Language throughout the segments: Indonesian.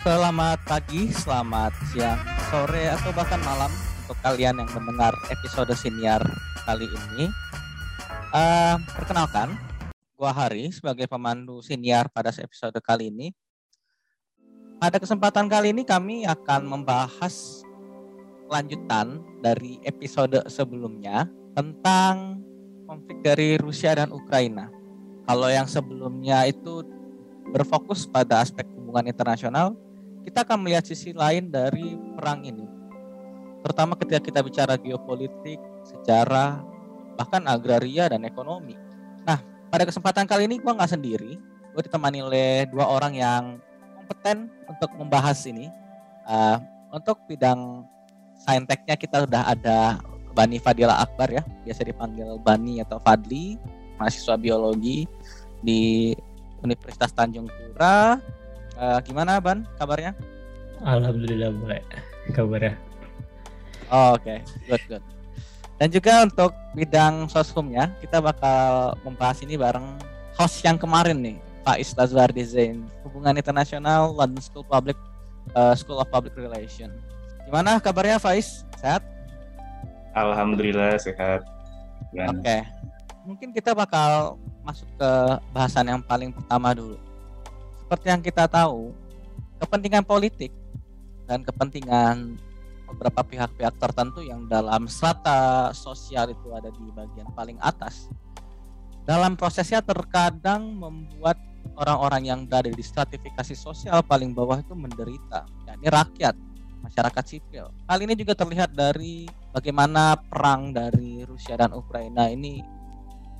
Selamat pagi, selamat siang, sore, atau bahkan malam untuk kalian yang mendengar episode siniar kali ini. Uh, perkenalkan, gua Hari sebagai pemandu siniar pada episode kali ini. Pada kesempatan kali ini kami akan membahas lanjutan dari episode sebelumnya tentang konflik dari Rusia dan Ukraina. Kalau yang sebelumnya itu berfokus pada aspek hubungan internasional, kita akan melihat sisi lain dari perang ini. Terutama ketika kita bicara geopolitik, sejarah, bahkan agraria dan ekonomi. Nah, pada kesempatan kali ini gue nggak sendiri, gue ditemani oleh dua orang yang kompeten untuk membahas ini. Uh, untuk bidang sainteknya kita sudah ada Bani Fadila Akbar ya, biasa dipanggil Bani atau Fadli, mahasiswa biologi di Universitas Tanjung Pura Uh, gimana Ban kabarnya? Alhamdulillah baik kabarnya. Oh, Oke, okay. good good. Dan juga untuk bidang soskumnya kita bakal membahas ini bareng host yang kemarin nih, Pak Islazwar Zain, Hubungan Internasional London School Public uh, School of Public Relation. Gimana kabarnya Faiz? Sehat? Alhamdulillah sehat. Oke. Okay. Mungkin kita bakal masuk ke bahasan yang paling pertama dulu seperti yang kita tahu, kepentingan politik dan kepentingan beberapa pihak-pihak tertentu yang dalam strata sosial itu ada di bagian paling atas. Dalam prosesnya terkadang membuat orang-orang yang berada di stratifikasi sosial paling bawah itu menderita, yakni rakyat, masyarakat sipil. Hal ini juga terlihat dari bagaimana perang dari Rusia dan Ukraina ini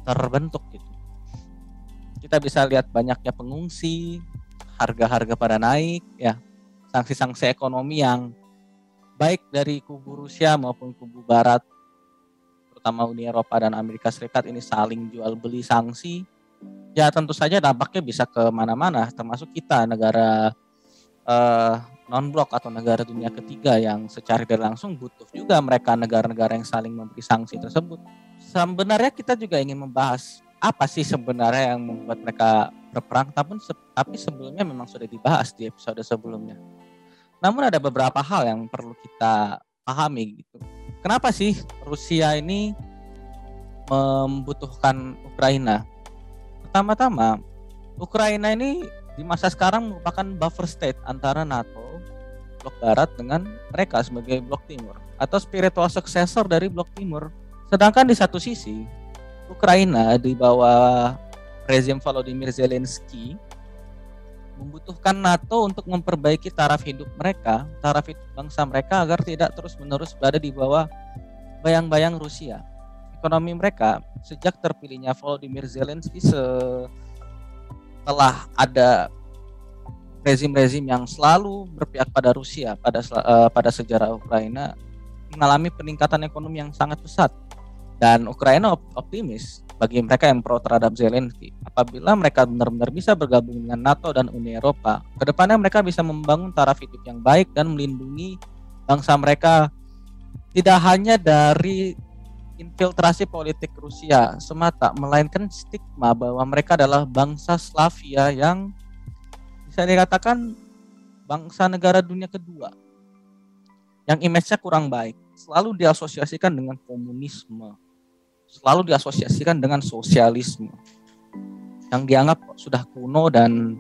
terbentuk gitu. Kita bisa lihat banyaknya pengungsi, harga-harga pada naik ya. Sanksi-sanksi ekonomi yang baik dari kubu Rusia maupun kubu Barat terutama Uni Eropa dan Amerika Serikat ini saling jual beli sanksi ya tentu saja dampaknya bisa ke mana-mana termasuk kita negara uh, non blok atau negara dunia ketiga yang secara tidak langsung butuh juga mereka negara-negara yang saling memberi sanksi tersebut. Sebenarnya kita juga ingin membahas apa sih sebenarnya yang membuat mereka berperang tapi tapi sebelumnya memang sudah dibahas di episode sebelumnya. Namun ada beberapa hal yang perlu kita pahami gitu. Kenapa sih Rusia ini membutuhkan Ukraina? Pertama-tama, Ukraina ini di masa sekarang merupakan buffer state antara NATO blok barat dengan mereka sebagai blok timur atau spiritual successor dari blok timur. Sedangkan di satu sisi Ukraina di bawah rezim Volodymyr Zelensky membutuhkan NATO untuk memperbaiki taraf hidup mereka, taraf hidup bangsa mereka agar tidak terus-menerus berada di bawah bayang-bayang Rusia. Ekonomi mereka sejak terpilihnya Volodymyr Zelensky setelah ada rezim-rezim yang selalu berpihak pada Rusia pada uh, pada sejarah Ukraina mengalami peningkatan ekonomi yang sangat pesat dan Ukraina optimis bagi mereka yang pro terhadap Zelensky. Apabila mereka benar-benar bisa bergabung dengan NATO dan Uni Eropa, ke depannya mereka bisa membangun taraf hidup yang baik dan melindungi bangsa mereka. Tidak hanya dari infiltrasi politik Rusia semata, melainkan stigma bahwa mereka adalah bangsa Slavia yang bisa dikatakan bangsa negara dunia kedua yang image-nya kurang baik, selalu diasosiasikan dengan komunisme, selalu diasosiasikan dengan sosialisme yang dianggap sudah kuno dan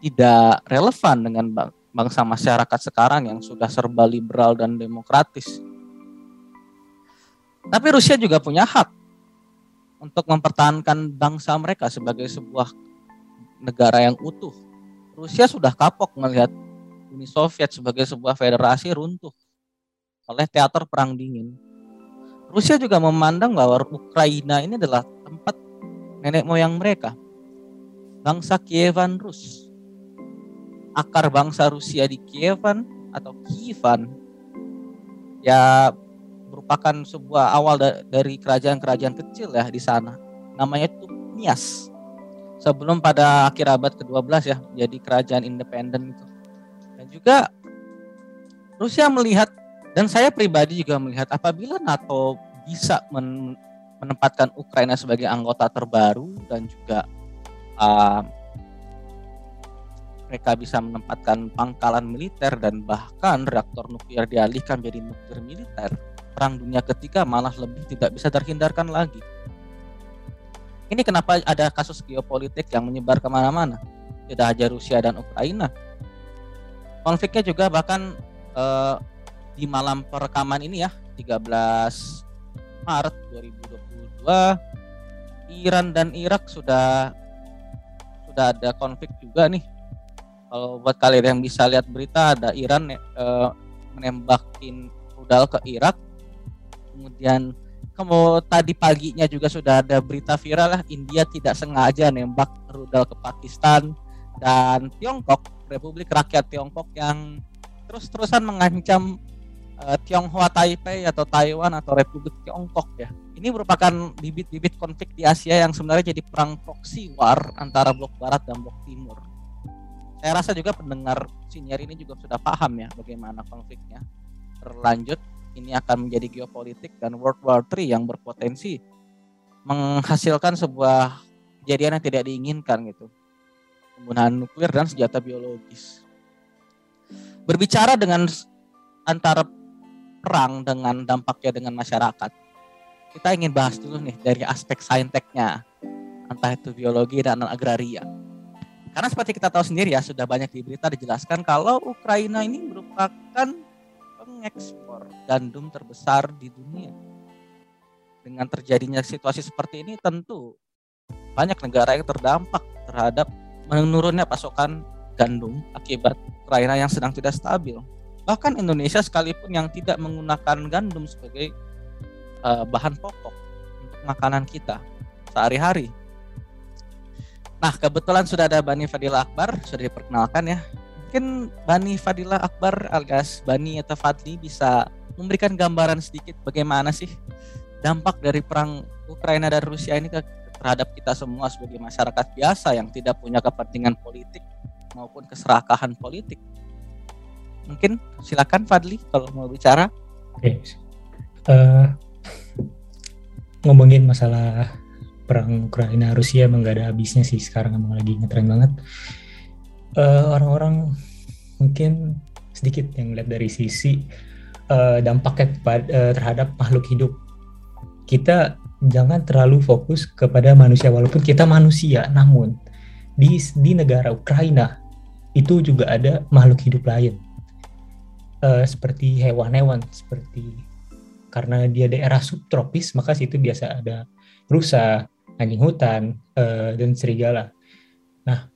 tidak relevan dengan bangsa masyarakat sekarang yang sudah serba liberal dan demokratis. Tapi Rusia juga punya hak untuk mempertahankan bangsa mereka sebagai sebuah negara yang utuh. Rusia sudah kapok melihat Uni Soviet sebagai sebuah federasi runtuh oleh teater perang dingin. Rusia juga memandang bahwa Ukraina ini adalah tempat nenek moyang mereka. Bangsa Kievan Rus. Akar bangsa Rusia di Kievan atau Kievan ya merupakan sebuah awal da dari kerajaan-kerajaan kecil ya di sana. Namanya itu Nias. Sebelum pada akhir abad ke-12 ya jadi kerajaan independen itu. Dan juga Rusia melihat dan saya pribadi juga melihat apabila NATO bisa men menempatkan Ukraina sebagai anggota terbaru dan juga uh, mereka bisa menempatkan pangkalan militer dan bahkan reaktor nuklir dialihkan menjadi nuklir militer, perang dunia ketiga malah lebih tidak bisa terhindarkan lagi. Ini kenapa ada kasus geopolitik yang menyebar ke mana-mana, tidak hanya Rusia dan Ukraina. Konfliknya juga bahkan eh, di malam perekaman ini ya, 13 Maret 2022, Iran dan Irak sudah sudah ada konflik juga nih. Kalau buat kalian yang bisa lihat berita ada Iran eh, menembakin rudal ke Irak. Kemudian kamu tadi paginya juga sudah ada berita viral lah India tidak sengaja nembak rudal ke Pakistan dan Tiongkok Republik Rakyat Tiongkok yang terus-terusan mengancam uh, Tionghoa Taipei atau Taiwan atau Republik Tiongkok ya. Ini merupakan bibit-bibit konflik di Asia yang sebenarnya jadi perang proxy war antara blok barat dan blok timur. Saya rasa juga pendengar senior ini juga sudah paham ya bagaimana konfliknya. Berlanjut ini akan menjadi geopolitik dan World War III yang berpotensi menghasilkan sebuah kejadian yang tidak diinginkan gitu. Pembunuhan nuklir dan senjata biologis. Berbicara dengan antara perang dengan dampaknya dengan masyarakat kita ingin bahas dulu nih dari aspek sainteknya entah itu biologi dan agraria karena seperti kita tahu sendiri ya, sudah banyak di berita dijelaskan kalau Ukraina ini merupakan pengekspor gandum terbesar di dunia. Dengan terjadinya situasi seperti ini tentu banyak negara yang terdampak terhadap menurunnya pasokan gandum akibat Ukraina yang sedang tidak stabil. Bahkan Indonesia sekalipun yang tidak menggunakan gandum sebagai uh, bahan pokok untuk makanan kita sehari-hari Nah, kebetulan sudah ada Bani Fadila Akbar, sudah diperkenalkan ya. Mungkin Bani Fadila Akbar alias Bani atau Fadli bisa memberikan gambaran sedikit bagaimana sih dampak dari perang Ukraina dan Rusia ini terhadap kita semua sebagai masyarakat biasa yang tidak punya kepentingan politik maupun keserakahan politik. Mungkin. Silakan Fadli kalau mau bicara. Oke. Uh, ngomongin masalah perang Ukraina Rusia emang gak ada habisnya sih. Sekarang emang lagi ngetren banget. Uh, orang-orang mungkin sedikit yang lihat dari sisi uh, dampaknya uh, terhadap makhluk hidup. Kita jangan terlalu fokus kepada manusia walaupun kita manusia namun di di negara Ukraina itu juga ada makhluk hidup lain uh, seperti hewan-hewan seperti karena dia daerah subtropis maka situ biasa ada rusa anjing hutan, uh, dan serigala. Nah,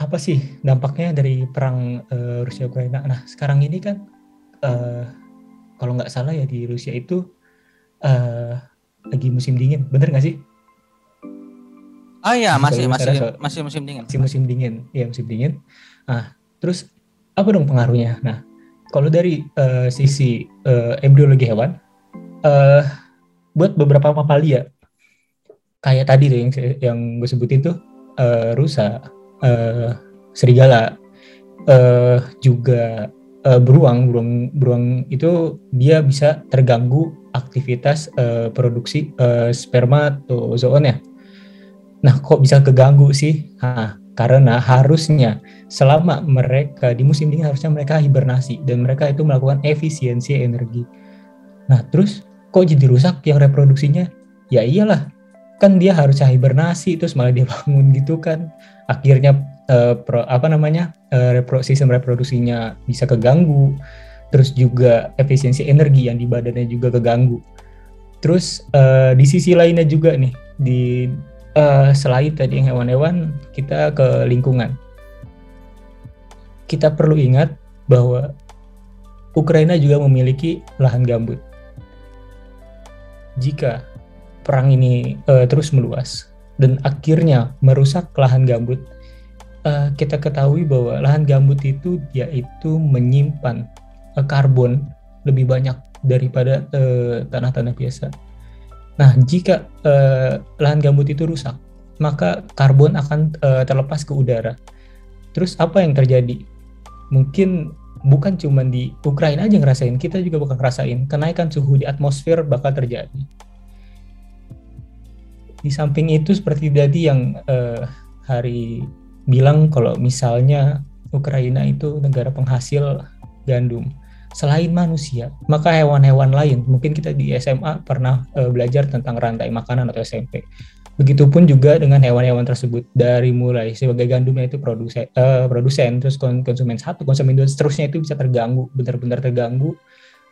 apa sih dampaknya dari perang uh, Rusia Ukraina? Nah, sekarang ini kan uh, kalau nggak salah ya di Rusia itu uh, lagi musim dingin, bener nggak sih? Oh iya, masih masih so, masih musim dingin. Masih musim dingin, ya musim dingin. Nah, terus apa dong pengaruhnya? Nah, kalau dari uh, sisi uh, embriologi hewan, uh, buat beberapa mamalia kayak tadi tuh yang yang gue sebutin tuh uh, rusa, uh, serigala, uh, juga uh, beruang, beruang beruang itu dia bisa terganggu aktivitas uh, produksi uh, spermatozoon ya. Nah, kok bisa keganggu sih? Nah, karena harusnya selama mereka di musim dingin harusnya mereka hibernasi dan mereka itu melakukan efisiensi energi. Nah, terus kok jadi rusak yang reproduksinya? Ya iyalah, kan dia harusnya hibernasi terus malah dia bangun gitu kan akhirnya uh, pro, apa namanya repro, sistem reproduksinya bisa keganggu terus juga efisiensi energi yang di badannya juga keganggu terus uh, di sisi lainnya juga nih di uh, selain tadi yang hewan-hewan kita ke lingkungan kita perlu ingat bahwa Ukraina juga memiliki lahan gambut jika perang ini uh, terus meluas dan akhirnya merusak lahan gambut, uh, kita ketahui bahwa lahan gambut itu yaitu menyimpan uh, karbon lebih banyak daripada tanah-tanah biasa. Nah, jika uh, lahan gambut itu rusak, maka karbon akan uh, terlepas ke udara. Terus apa yang terjadi? Mungkin bukan cuma di Ukraina aja ngerasain, kita juga bakal ngerasain kenaikan suhu di atmosfer bakal terjadi di samping itu seperti tadi yang uh, hari bilang kalau misalnya Ukraina itu negara penghasil gandum selain manusia, maka hewan-hewan lain, mungkin kita di SMA pernah uh, belajar tentang rantai makanan atau SMP. Begitupun juga dengan hewan-hewan tersebut dari mulai sebagai gandumnya itu produsen, uh, produsen terus konsumen satu, konsumen dua, seterusnya itu bisa terganggu, benar-benar terganggu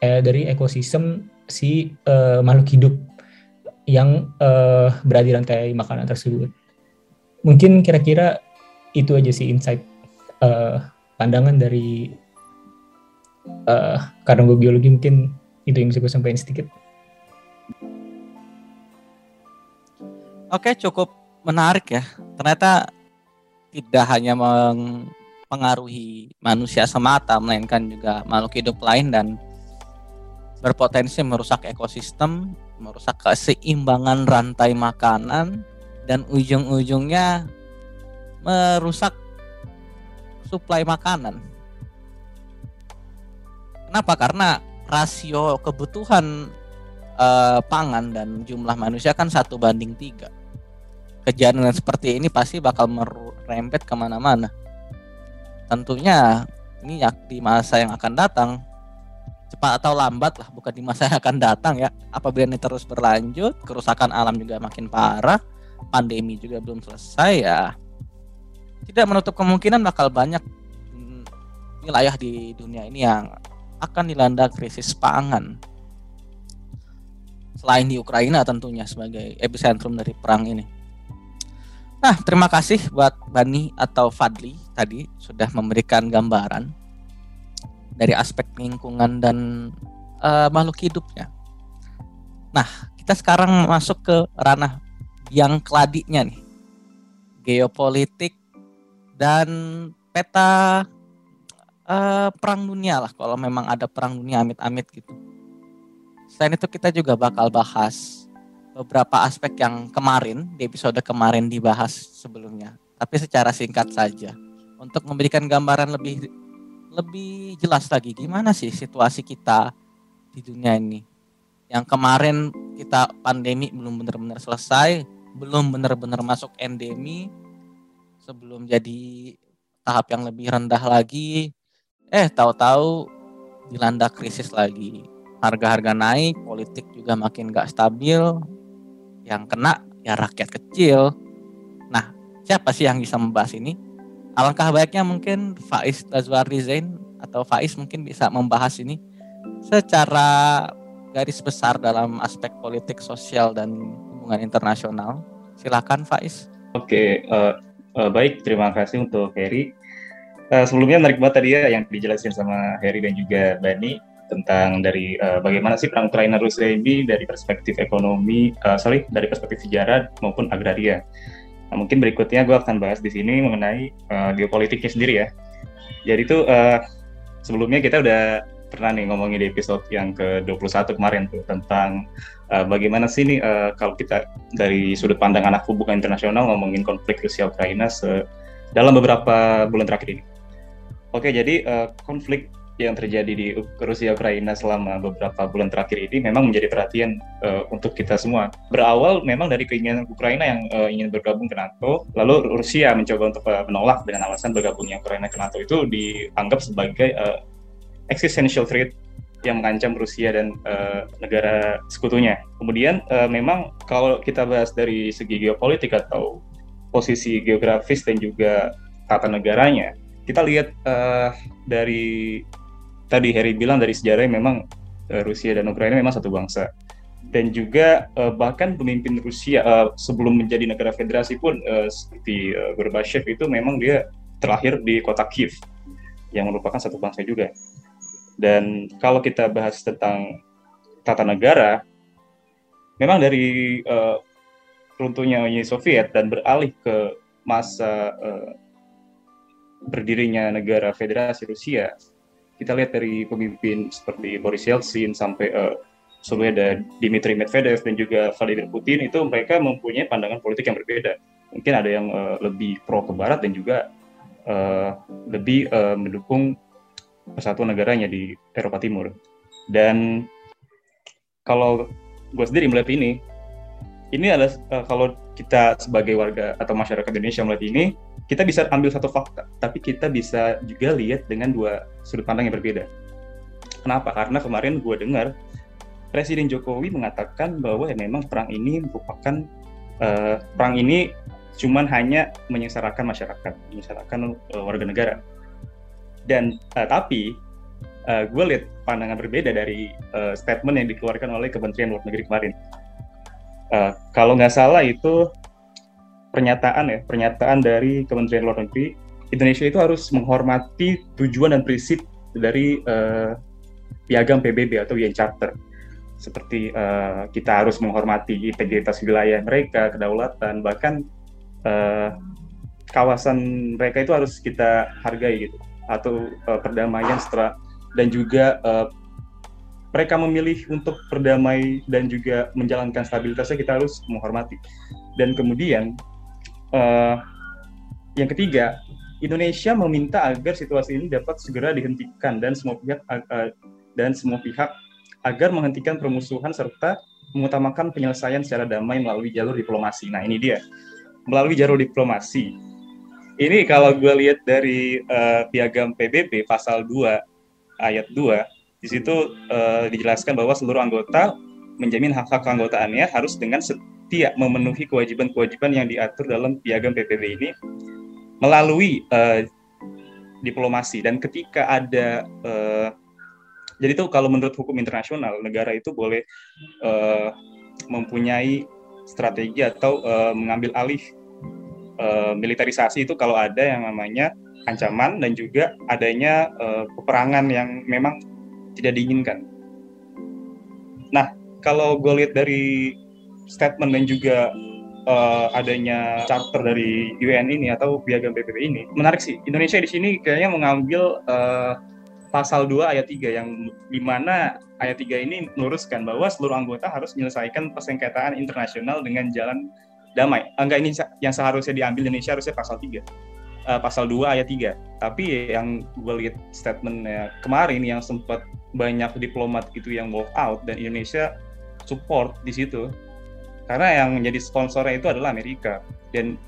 uh, dari ekosistem si uh, makhluk hidup yang uh, berada di rantai makanan tersebut. Mungkin kira-kira itu aja sih insight uh, pandangan dari uh, karena gue biologi mungkin itu yang bisa gue sampaikan sedikit. Oke, cukup menarik ya. Ternyata tidak hanya mempengaruhi manusia semata, melainkan juga makhluk hidup lain dan berpotensi merusak ekosistem, merusak keseimbangan rantai makanan, dan ujung-ujungnya merusak suplai makanan. Kenapa? Karena rasio kebutuhan uh, pangan dan jumlah manusia kan satu banding tiga. Kejadian seperti ini pasti bakal merempet ke mana-mana. Tentunya ini di masa yang akan datang cepat atau lambat lah bukan di masa yang akan datang ya apabila ini terus berlanjut kerusakan alam juga makin parah pandemi juga belum selesai ya tidak menutup kemungkinan bakal banyak wilayah di dunia ini yang akan dilanda krisis pangan selain di Ukraina tentunya sebagai epicentrum dari perang ini. Nah, terima kasih buat Bani atau Fadli tadi sudah memberikan gambaran dari aspek lingkungan dan uh, makhluk hidupnya. Nah, kita sekarang masuk ke ranah yang keladinya nih. Geopolitik dan peta uh, perang dunia lah kalau memang ada perang dunia amit-amit gitu. Selain itu kita juga bakal bahas beberapa aspek yang kemarin di episode kemarin dibahas sebelumnya, tapi secara singkat saja. Untuk memberikan gambaran lebih lebih jelas lagi gimana sih situasi kita di dunia ini. Yang kemarin kita pandemi belum benar-benar selesai, belum benar-benar masuk endemi, sebelum jadi tahap yang lebih rendah lagi, eh tahu-tahu dilanda krisis lagi harga-harga naik, politik juga makin gak stabil, yang kena ya rakyat kecil. Nah, siapa sih yang bisa membahas ini? Alangkah baiknya mungkin Faiz Lazwardi Zain atau Faiz mungkin bisa membahas ini secara garis besar dalam aspek politik, sosial, dan hubungan internasional. Silakan Faiz. Oke, uh, uh, baik. Terima kasih untuk Heri. Uh, sebelumnya menarik banget tadi ya yang dijelasin sama Heri dan juga Bani tentang dari uh, bagaimana sih perang Ukraina Rusia ini dari perspektif ekonomi, uh, sorry dari perspektif sejarah maupun agraria. Nah, mungkin berikutnya gue akan bahas di sini mengenai uh, geopolitiknya sendiri ya. Jadi itu uh, sebelumnya kita udah pernah nih ngomongin di episode yang ke-21 kemarin tuh tentang uh, bagaimana sih nih uh, kalau kita dari sudut pandang anak hubungan internasional ngomongin konflik Rusia Ukraina dalam beberapa bulan terakhir ini. Oke, jadi uh, konflik yang terjadi di Rusia Ukraina selama beberapa bulan terakhir ini memang menjadi perhatian uh, untuk kita semua. Berawal memang dari keinginan Ukraina yang uh, ingin bergabung ke NATO, lalu Rusia mencoba untuk uh, menolak dengan alasan bergabungnya Ukraina ke NATO itu dianggap sebagai uh, existential threat yang mengancam Rusia dan uh, negara sekutunya. Kemudian uh, memang kalau kita bahas dari segi geopolitik atau posisi geografis dan juga tata negaranya, kita lihat uh, dari tadi Harry bilang dari sejarah memang uh, Rusia dan Ukraina memang satu bangsa dan juga uh, bahkan pemimpin Rusia uh, sebelum menjadi negara federasi pun uh, seperti uh, Gorbachev itu memang dia terlahir di kota Kiev yang merupakan satu bangsa juga. Dan kalau kita bahas tentang tata negara, memang dari uh, runtuhnya Uni Soviet dan beralih ke masa uh, berdirinya negara federasi Rusia, kita lihat dari pemimpin seperti Boris Yeltsin sampai uh, sebelumnya ada Dmitry Medvedev dan juga Vladimir Putin itu mereka mempunyai pandangan politik yang berbeda. Mungkin ada yang uh, lebih pro ke barat dan juga uh, lebih uh, mendukung persatuan negaranya di Eropa Timur. Dan kalau gue sendiri melihat ini, ini adalah uh, kalau kita sebagai warga atau masyarakat Indonesia melihat ini, kita bisa ambil satu fakta, tapi kita bisa juga lihat dengan dua sudut pandang yang berbeda. Kenapa? Karena kemarin gue dengar Presiden Jokowi mengatakan bahwa ya memang perang ini merupakan uh, perang ini cuman hanya menyengsarakan masyarakat, menyengsarakan uh, warga negara. Dan uh, tapi uh, gue lihat pandangan berbeda dari uh, statement yang dikeluarkan oleh Kementerian Luar Negeri kemarin. Uh, kalau nggak salah itu pernyataan ya, pernyataan dari Kementerian Luar Negeri, Indonesia itu harus menghormati tujuan dan prinsip dari uh, piagam PBB atau UN Charter. Seperti uh, kita harus menghormati integritas wilayah mereka, kedaulatan, bahkan uh, kawasan mereka itu harus kita hargai gitu, atau uh, perdamaian setelah dan juga uh, mereka memilih untuk berdamai dan juga menjalankan stabilitasnya kita harus menghormati. Dan kemudian uh, yang ketiga, Indonesia meminta agar situasi ini dapat segera dihentikan dan semua pihak uh, dan semua pihak agar menghentikan permusuhan serta mengutamakan penyelesaian secara damai melalui jalur diplomasi. Nah ini dia, melalui jalur diplomasi. Ini kalau gue lihat dari uh, piagam PBB pasal 2 ayat 2, di situ uh, dijelaskan bahwa seluruh anggota menjamin hak-hak keanggotaannya harus dengan tidak memenuhi kewajiban-kewajiban yang diatur dalam piagam PBB ini melalui uh, diplomasi. Dan ketika ada uh, jadi itu kalau menurut hukum internasional negara itu boleh uh, mempunyai strategi atau uh, mengambil alih uh, militerisasi itu kalau ada yang namanya ancaman dan juga adanya uh, peperangan yang memang tidak diinginkan. Nah, kalau gue lihat dari statement dan juga uh, adanya charter dari UN ini atau piagam PBB ini menarik sih Indonesia di sini kayaknya mengambil uh, pasal 2 ayat 3 yang di mana ayat 3 ini meluruskan bahwa seluruh anggota harus menyelesaikan persengketaan internasional dengan jalan damai. Enggak ini yang seharusnya diambil Indonesia harusnya pasal 3. Uh, eh, pasal 2 ayat 3. Tapi yang gue lihat statementnya kemarin yang sempat banyak diplomat itu yang walk out dan Indonesia support di situ. Karena yang menjadi sponsornya itu adalah Amerika. Dan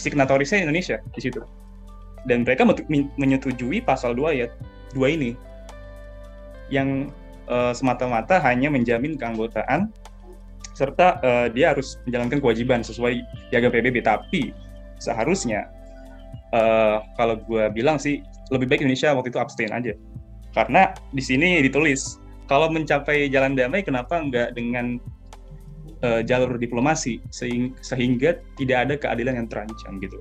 signatorisnya Indonesia di situ. Dan mereka menyetujui pasal 2 ayat 2 ini. Yang uh, semata-mata hanya menjamin keanggotaan serta uh, dia harus menjalankan kewajiban sesuai piagam PBB tapi seharusnya uh, kalau gue bilang sih lebih baik Indonesia waktu itu abstain aja karena di sini ditulis kalau mencapai jalan damai kenapa nggak dengan uh, jalur diplomasi sehingga tidak ada keadilan yang terancam gitu.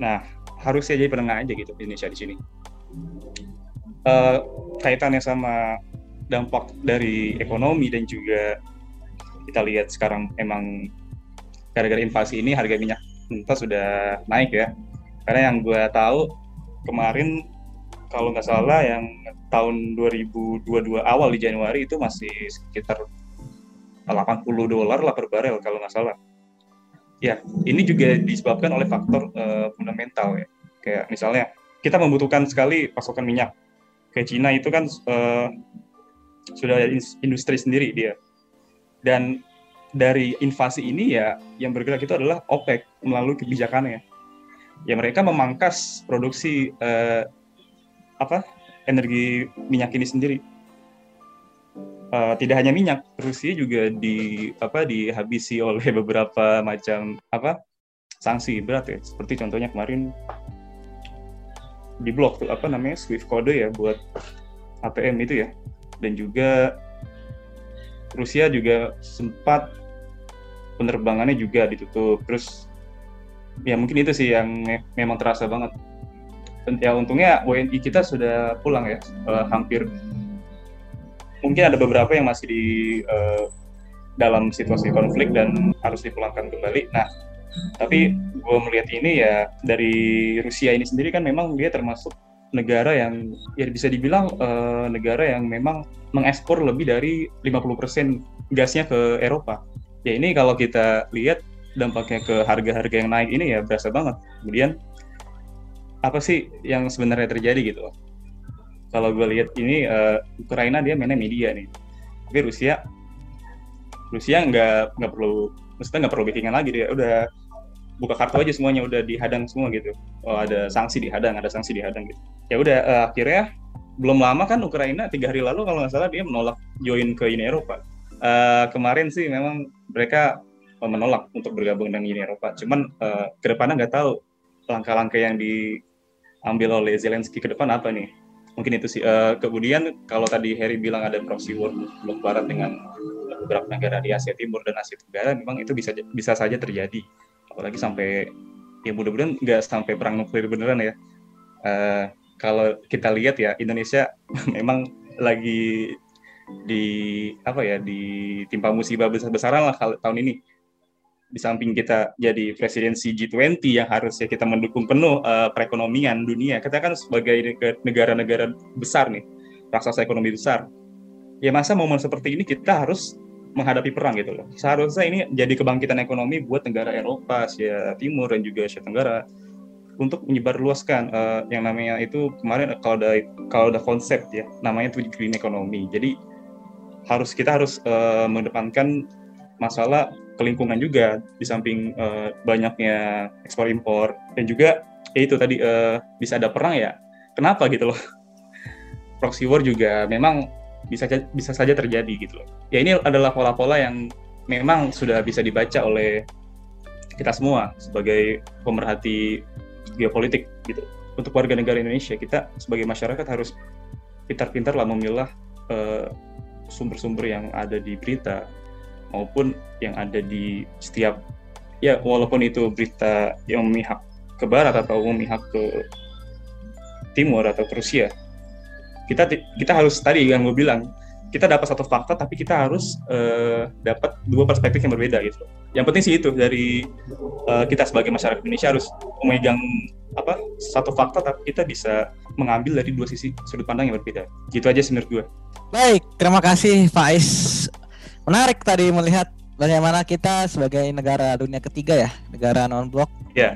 Nah, harusnya jadi penengah aja gitu Indonesia di sini. Uh, kaitannya sama dampak dari ekonomi dan juga kita lihat sekarang emang gara-gara invasi ini harga minyak mentah sudah naik ya. Karena yang gue tahu kemarin kalau nggak salah yang tahun 2022 awal di Januari itu masih sekitar 80 dolar lah per barel kalau nggak salah. Ya, ini juga disebabkan oleh faktor uh, fundamental ya. Kayak misalnya kita membutuhkan sekali pasokan minyak. Kayak Cina itu kan uh, sudah industri sendiri dia. Dan dari invasi ini ya yang bergerak itu adalah OPEC melalui kebijakannya. Ya mereka memangkas produksi uh, apa energi minyak ini sendiri uh, tidak hanya minyak, Rusia juga di apa dihabisi oleh beberapa macam apa sanksi berat ya. Seperti contohnya kemarin di blok tuh apa namanya Swift kode ya buat ATM itu ya. Dan juga Rusia juga sempat penerbangannya juga ditutup. Terus ya mungkin itu sih yang me memang terasa banget. Dan ya untungnya WNI kita sudah pulang ya, uh, hampir mungkin ada beberapa yang masih di uh, dalam situasi konflik dan harus dipulangkan kembali. Nah, tapi gue melihat ini ya dari Rusia ini sendiri kan memang dia termasuk negara yang ya bisa dibilang uh, negara yang memang mengekspor lebih dari 50% gasnya ke Eropa. Ya ini kalau kita lihat dampaknya ke harga-harga yang naik ini ya berasa banget. Kemudian apa sih yang sebenarnya terjadi gitu? kalau gue lihat ini uh, Ukraina dia mainnya media nih. Tapi Rusia Rusia nggak nggak perlu maksudnya nggak perlu backingan lagi. Dia udah buka kartu aja semuanya udah dihadang semua gitu. Oh ada sanksi dihadang ada sanksi dihadang gitu. Ya udah uh, akhirnya belum lama kan Ukraina tiga hari lalu kalau nggak salah dia menolak join ke Uni Eropa. Uh, kemarin sih memang mereka menolak untuk bergabung dengan Uni Eropa. Cuman uh, ke depannya nggak tahu langkah-langkah yang diambil oleh Zelensky ke depan apa nih? Mungkin itu sih. Uh, kemudian kalau tadi Harry bilang ada proxy war blok barat dengan beberapa negara di Asia Timur dan Asia Tenggara memang itu bisa bisa saja terjadi. Apalagi sampai ya mudah-mudahan nggak sampai perang nuklir beneran ya. Uh, kalau kita lihat ya Indonesia memang lagi di apa ya di timpa musibah besar-besaran lah tahun ini di samping kita jadi presidensi G20 yang harusnya kita mendukung penuh uh, perekonomian dunia kita kan sebagai negara-negara besar nih raksasa ekonomi besar ya masa momen seperti ini kita harus menghadapi perang gitu loh. Seharusnya ini jadi kebangkitan ekonomi buat negara Eropa, Asia Timur dan juga Asia Tenggara untuk menyebarluaskan uh, yang namanya itu kemarin kalau ada kalau ada konsep ya namanya itu green economy. Jadi harus kita harus uh, mengedepankan masalah kelingkungan juga di samping uh, banyaknya ekspor impor dan juga ya itu tadi uh, bisa ada perang ya. Kenapa gitu loh? Proxy war juga memang bisa bisa saja terjadi gitu loh. Ya ini adalah pola-pola yang memang sudah bisa dibaca oleh kita semua sebagai pemerhati geopolitik gitu. Untuk warga negara Indonesia kita sebagai masyarakat harus pintar-pintar lah memilah uh, sumber-sumber yang ada di berita maupun yang ada di setiap ya walaupun itu berita yang memihak ke barat atau memihak ke timur atau ke Rusia kita kita harus tadi yang gue bilang kita dapat satu fakta tapi kita harus uh, dapat dua perspektif yang berbeda gitu. Yang penting sih itu dari uh, kita sebagai masyarakat Indonesia harus memegang apa satu fakta tapi kita bisa mengambil dari dua sisi sudut pandang yang berbeda. Gitu aja menurut gue. Baik, terima kasih Faiz. Menarik tadi melihat bagaimana kita sebagai negara dunia ketiga ya, negara non blok. Ya. Yeah.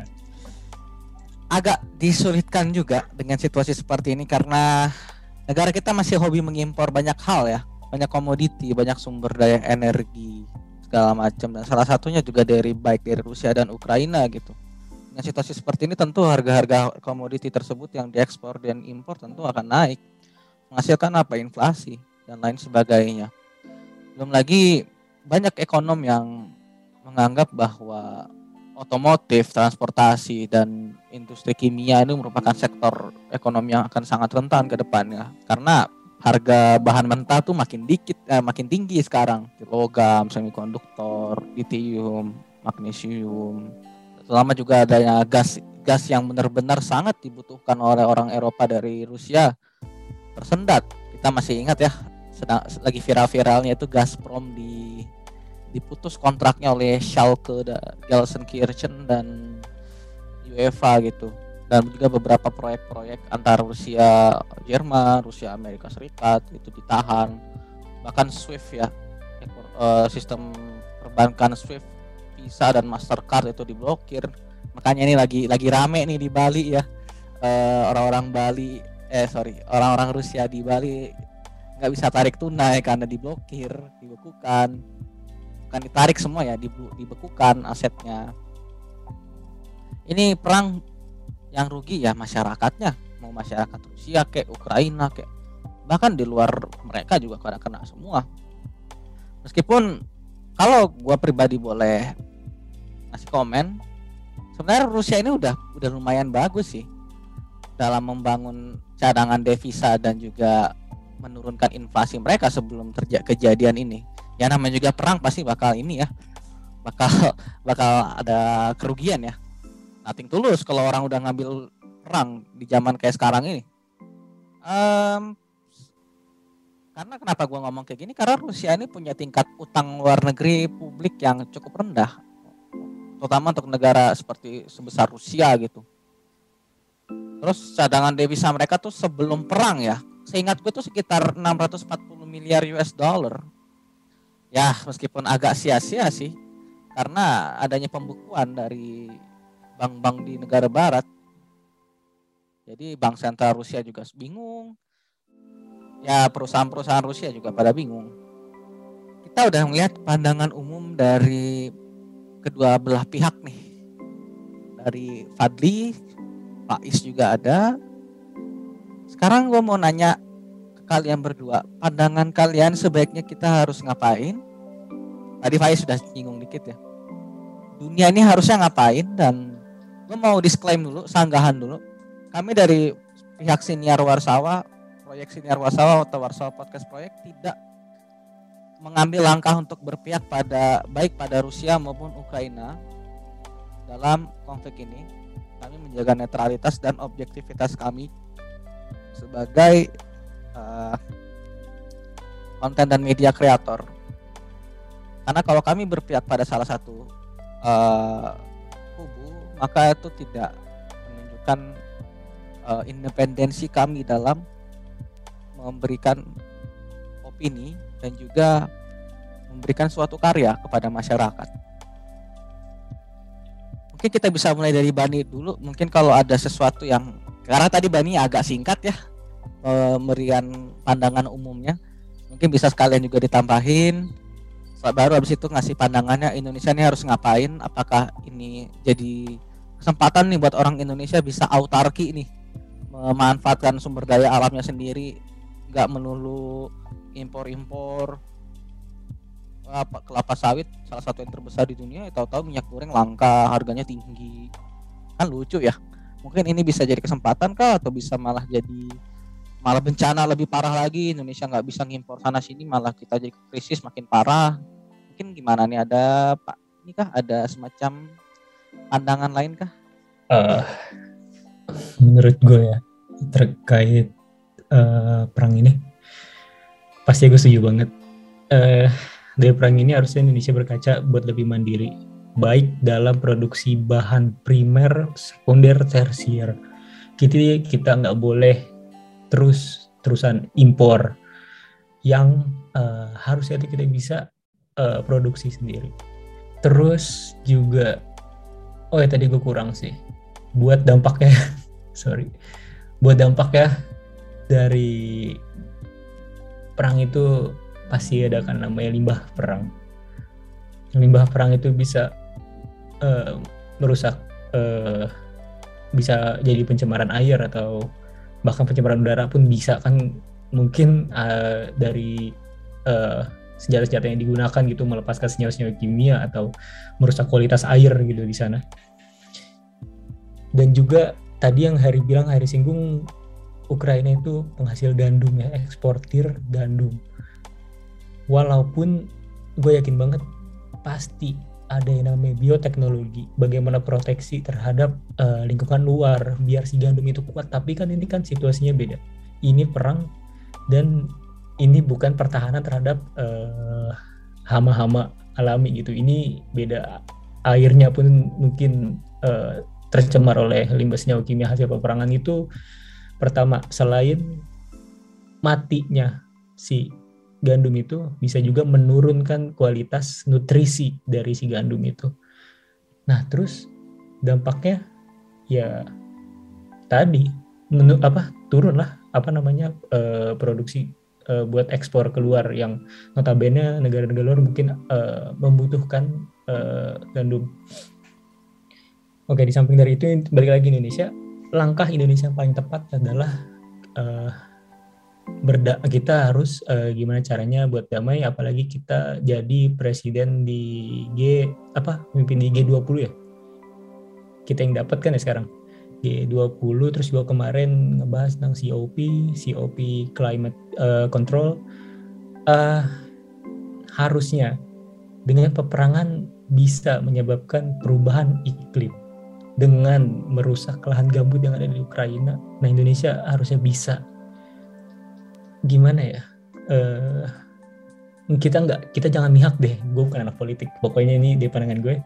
Agak disulitkan juga dengan situasi seperti ini karena negara kita masih hobi mengimpor banyak hal ya banyak komoditi banyak sumber daya energi segala macam dan salah satunya juga dari baik dari Rusia dan Ukraina gitu dengan situasi seperti ini tentu harga-harga komoditi tersebut yang diekspor dan impor tentu akan naik menghasilkan apa inflasi dan lain sebagainya belum lagi banyak ekonom yang menganggap bahwa otomotif, transportasi dan industri kimia ini merupakan sektor ekonomi yang akan sangat rentan ke depannya karena harga bahan mentah tuh makin dikit eh, makin tinggi sekarang logam, semikonduktor, lithium, magnesium. Selama juga adanya gas gas yang benar-benar sangat dibutuhkan oleh orang Eropa dari Rusia tersendat. Kita masih ingat ya sedang lagi viral-viralnya itu Gazprom di diputus kontraknya oleh Schalke, Gelsenkirchen dan UEFA gitu. Dan juga beberapa proyek-proyek antara Rusia Jerman, Rusia Amerika Serikat itu ditahan. Bahkan SWIFT ya eh, sistem perbankan SWIFT Visa dan Mastercard itu diblokir. Makanya ini lagi lagi rame nih di Bali ya. Eh, orang-orang Bali eh sorry orang-orang Rusia di Bali nggak bisa tarik tunai karena diblokir dibekukan. Bukan ditarik semua ya dibekukan asetnya. Ini perang yang rugi ya masyarakatnya. Mau masyarakat Rusia kayak Ukraina kayak bahkan di luar mereka juga kena kena semua. Meskipun kalau gua pribadi boleh ngasih komen sebenarnya Rusia ini udah udah lumayan bagus sih. Dalam membangun cadangan devisa dan juga menurunkan inflasi mereka sebelum terjadi kejadian ini. Ya namanya juga perang pasti bakal ini ya bakal bakal ada kerugian ya. Nating tulus kalau orang udah ngambil perang di zaman kayak sekarang ini. Um, karena kenapa gue ngomong kayak gini? Karena Rusia ini punya tingkat utang luar negeri publik yang cukup rendah terutama untuk negara seperti sebesar Rusia gitu. Terus cadangan devisa mereka tuh sebelum perang ya seingat gue tuh sekitar 640 miliar US dollar. Ya meskipun agak sia-sia sih karena adanya pembukuan dari bank-bank di negara barat. Jadi bank sentral Rusia juga bingung. Ya perusahaan-perusahaan Rusia juga pada bingung. Kita udah melihat pandangan umum dari kedua belah pihak nih. Dari Fadli, Pak Is juga ada. Sekarang gue mau nanya ke kalian berdua, pandangan kalian sebaiknya kita harus ngapain? Tadi Faiz sudah singgung dikit ya. Dunia ini harusnya ngapain dan gue mau disclaim dulu, sanggahan dulu. Kami dari pihak siniar Warsawa, proyek siniar Warsawa atau Warsawa Podcast Proyek tidak mengambil langkah untuk berpihak pada baik pada Rusia maupun Ukraina dalam konflik ini. Kami menjaga netralitas dan objektivitas kami sebagai uh, konten dan media kreator. Karena kalau kami berpihak pada salah satu uh, kubu, maka itu tidak menunjukkan uh, independensi kami dalam memberikan opini dan juga memberikan suatu karya kepada masyarakat. Mungkin kita bisa mulai dari Bani dulu. Mungkin kalau ada sesuatu yang karena tadi Bani agak singkat ya pemberian pandangan umumnya, mungkin bisa sekalian juga ditambahin. Baru habis itu ngasih pandangannya Indonesia ini harus ngapain? Apakah ini jadi kesempatan nih buat orang Indonesia bisa autarki nih memanfaatkan sumber daya alamnya sendiri, nggak melulu impor-impor apa kelapa sawit salah satu yang terbesar di dunia tahu-tahu minyak goreng langka harganya tinggi kan lucu ya mungkin ini bisa jadi kesempatan kah? Atau bisa malah jadi malah bencana lebih parah lagi? Indonesia nggak bisa ngimpor sana sini malah kita jadi krisis makin parah. Mungkin gimana nih? Ada pak ini kah? Ada semacam pandangan lain kah? Uh, menurut gue ya terkait uh, perang ini pasti gue setuju banget. Uh, dari perang ini harusnya Indonesia berkaca buat lebih mandiri, baik dalam produksi bahan primer, sekunder, tersier. Kita kita nggak boleh terus terusan impor yang uh, harusnya kita bisa uh, produksi sendiri. Terus juga, oh ya tadi gue kurang sih, buat dampaknya, sorry, buat dampaknya dari perang itu pasti ada kan namanya limbah perang. Limbah perang itu bisa uh, merusak, uh, bisa jadi pencemaran air atau bahkan pencemaran udara pun bisa kan mungkin uh, dari uh, senjata-senjata yang digunakan gitu melepaskan senyawa-senyawa kimia atau merusak kualitas air gitu di sana. Dan juga tadi yang Hari bilang Hari singgung Ukraina itu penghasil gandum ya, eksportir gandum walaupun gue yakin banget pasti ada yang namanya bioteknologi, bagaimana proteksi terhadap uh, lingkungan luar biar si gandum itu kuat. Tapi kan ini kan situasinya beda. Ini perang dan ini bukan pertahanan terhadap eh, hama-hama alami gitu. Ini beda. Airnya pun mungkin uh, tercemar oleh limbah senyawa kimia hasil peperangan itu. Pertama, selain matinya si gandum itu bisa juga menurunkan kualitas nutrisi dari si gandum itu. Nah, terus dampaknya ya tadi menu, apa turun lah apa namanya uh, produksi uh, buat ekspor keluar yang notabene negara-negara luar mungkin uh, membutuhkan uh, gandum. Oke, di samping dari itu balik lagi Indonesia, langkah Indonesia yang paling tepat adalah berda kita harus uh, gimana caranya buat damai apalagi kita jadi presiden di G apa pemimpin di G20 ya? Kita yang dapat kan ya sekarang? G20 terus juga kemarin ngebahas tentang COP COP climate uh, control. Uh, harusnya dengan peperangan bisa menyebabkan perubahan iklim dengan merusak lahan gambut yang ada di Ukraina. Nah Indonesia harusnya bisa gimana ya? Uh, kita nggak kita jangan mihak deh. Gue bukan anak politik. Pokoknya ini di pandangan gue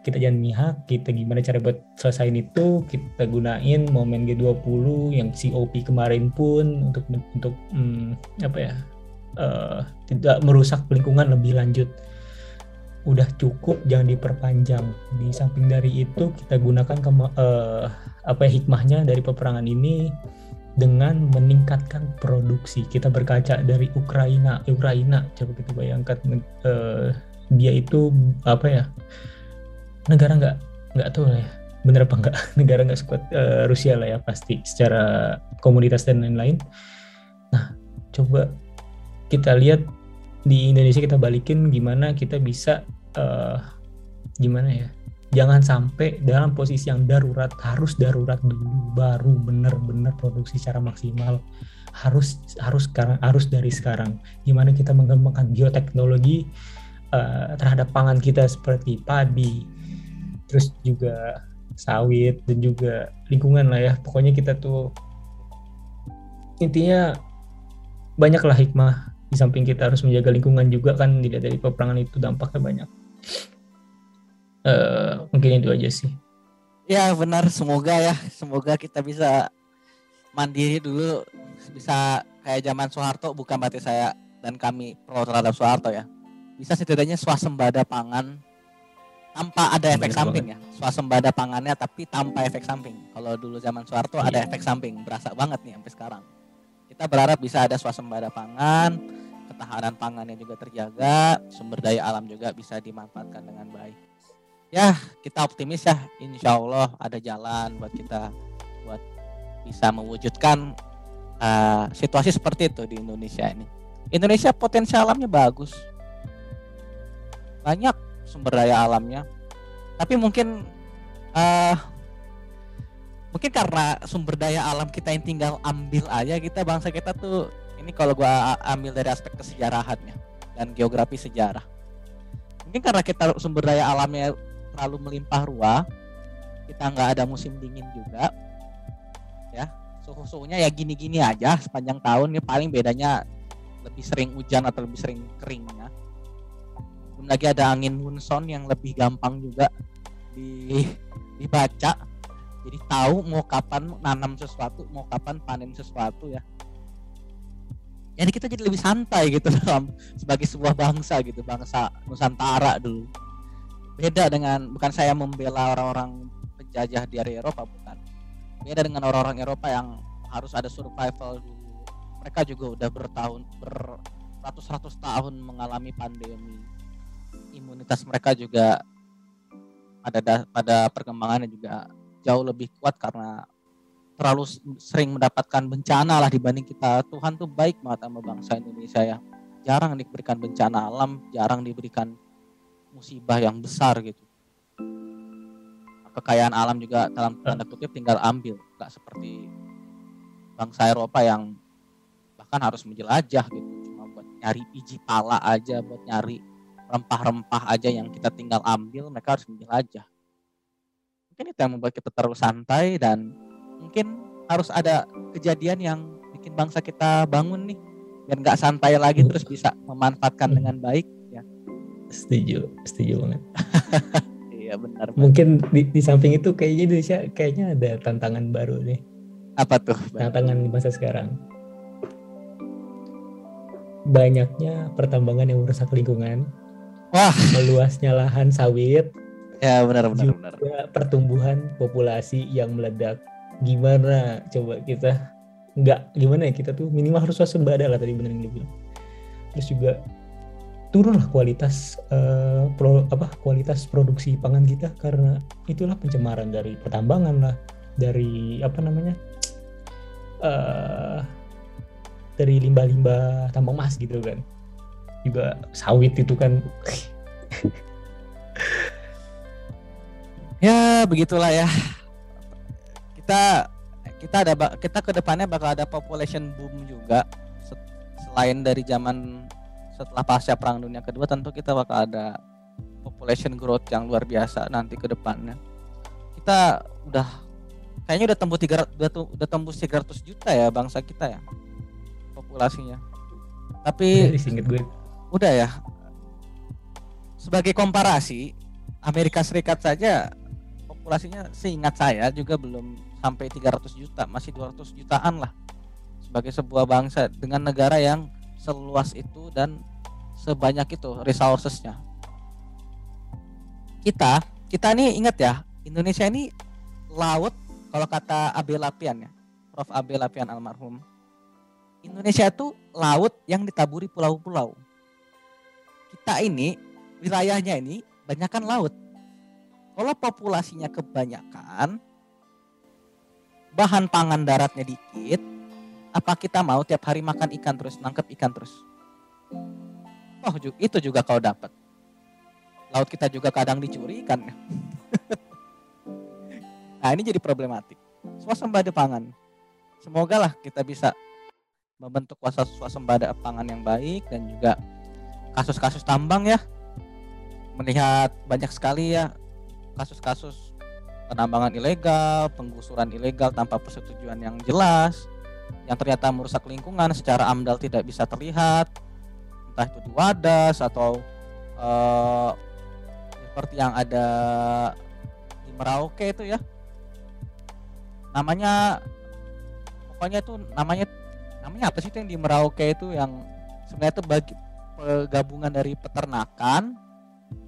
kita jangan mihak kita gimana cara buat selesaiin itu kita gunain momen G20 yang COP kemarin pun untuk untuk hmm, apa ya uh, tidak merusak lingkungan lebih lanjut. Udah cukup jangan diperpanjang. Di samping dari itu kita gunakan ke, uh, apa ya, hikmahnya dari peperangan ini dengan meningkatkan produksi. Kita berkaca dari Ukraina, Ukraina coba kita bayangkan uh, dia itu apa ya negara nggak nggak tahu ya bener apa enggak negara nggak sekuat uh, Rusia lah ya pasti secara komunitas dan lain-lain. Nah, coba kita lihat di Indonesia kita balikin gimana kita bisa uh, gimana ya jangan sampai dalam posisi yang darurat harus darurat dulu baru benar-benar produksi secara maksimal. Harus harus sekarang harus dari sekarang. Gimana kita mengembangkan bioteknologi uh, terhadap pangan kita seperti padi terus juga sawit dan juga lingkungan lah ya. Pokoknya kita tuh intinya banyaklah hikmah di samping kita harus menjaga lingkungan juga kan tidak dari peperangan itu dampaknya banyak uh, mungkin itu aja sih. Ya benar. Semoga ya. Semoga kita bisa mandiri dulu. Bisa kayak zaman Soeharto bukan berarti saya dan kami pro terhadap Soeharto ya. Bisa setidaknya swasembada pangan tanpa ada efek samping ya. Swasembada pangannya tapi tanpa efek samping. Kalau dulu zaman Soeharto ada iya. efek samping. Berasa banget nih sampai sekarang. Kita berharap bisa ada swasembada pangan ketahanan pangannya juga terjaga, sumber daya alam juga bisa dimanfaatkan dengan baik. Ya, kita optimis ya, insya Allah ada jalan buat kita buat bisa mewujudkan uh, situasi seperti itu di Indonesia ini. Indonesia potensial alamnya bagus, banyak sumber daya alamnya, tapi mungkin uh, mungkin karena sumber daya alam kita yang tinggal ambil aja kita bangsa kita tuh ini kalau gua ambil dari aspek kesejarahannya dan geografi sejarah. Mungkin karena kita sumber daya alamnya terlalu melimpah ruah kita nggak ada musim dingin juga ya. Suhu suhunya ya gini-gini aja sepanjang tahun ya paling bedanya lebih sering hujan atau lebih sering keringnya belum lagi ada angin monsoon yang lebih gampang juga di dibaca. Jadi tahu mau kapan nanam sesuatu mau kapan panen sesuatu ya. Jadi kita jadi lebih santai gitu dalam sebagai sebuah bangsa gitu bangsa Nusantara dulu beda dengan bukan saya membela orang-orang penjajah di area Eropa bukan beda dengan orang-orang Eropa yang harus ada survival dulu mereka juga udah bertahun beratus-ratus tahun mengalami pandemi imunitas mereka juga pada pada perkembangannya juga jauh lebih kuat karena terlalu sering mendapatkan bencana lah dibanding kita. Tuhan tuh baik banget sama bangsa Indonesia ya. Jarang diberikan bencana alam, jarang diberikan musibah yang besar gitu. Kekayaan alam juga dalam tanda kutip tinggal ambil, nggak seperti bangsa Eropa yang bahkan harus menjelajah gitu, cuma buat nyari biji pala aja, buat nyari rempah-rempah aja yang kita tinggal ambil, mereka harus menjelajah. Mungkin itu yang membuat kita terlalu santai dan mungkin harus ada kejadian yang bikin bangsa kita bangun nih biar nggak santai lagi terus bisa memanfaatkan dengan baik setuju setuju banget. Iya benar mungkin di, di samping itu kayaknya Indonesia kayaknya ada tantangan baru nih. Apa tuh? Tantangan di masa sekarang. Banyaknya pertambangan yang merusak lingkungan. Wah. Meluasnya lahan sawit. Ya benar benar juga benar. pertumbuhan populasi yang meledak. Gimana? Coba kita nggak gimana ya? Kita tuh minimal harus waspada lah tadi bener yang dia bilang terus juga turunlah kualitas uh, pro, apa kualitas produksi pangan kita karena itulah pencemaran dari pertambangan lah dari apa namanya uh, dari limbah-limbah tambang emas gitu kan. Juga sawit itu kan. Ya begitulah ya. Kita kita ada kita ke depannya bakal ada population boom juga. Selain dari zaman setelah pasca perang dunia kedua tentu kita bakal ada population growth yang luar biasa nanti ke depannya. Kita udah kayaknya udah tembus 300 udah, udah tembus 300 juta ya bangsa kita ya populasinya. Tapi gue. udah ya. Sebagai komparasi Amerika Serikat saja populasinya seingat saya juga belum sampai 300 juta, masih 200 jutaan lah. Sebagai sebuah bangsa dengan negara yang seluas itu dan sebanyak itu resourcesnya. Kita, kita ini ingat ya, Indonesia ini laut kalau kata Abel Lapian ya, Prof. Abel Lapian almarhum. Indonesia itu laut yang ditaburi pulau-pulau. Kita ini wilayahnya ini banyakkan laut. Kalau populasinya kebanyakan, bahan pangan daratnya dikit, apa kita mau tiap hari makan ikan terus, nangkep ikan terus? Oh, itu juga kau dapat. Laut kita juga kadang dicuri ikan. nah, ini jadi problematik. Swasembada pangan. Semoga lah kita bisa membentuk swasembada pangan yang baik dan juga kasus-kasus tambang ya. Melihat banyak sekali ya kasus-kasus penambangan ilegal, penggusuran ilegal tanpa persetujuan yang jelas, yang ternyata merusak lingkungan secara AMDAL tidak bisa terlihat, entah itu di Wadas atau uh, seperti yang ada di Merauke itu ya. Namanya pokoknya itu namanya namanya apa sih itu yang di Merauke itu yang sebenarnya itu bagi gabungan dari peternakan,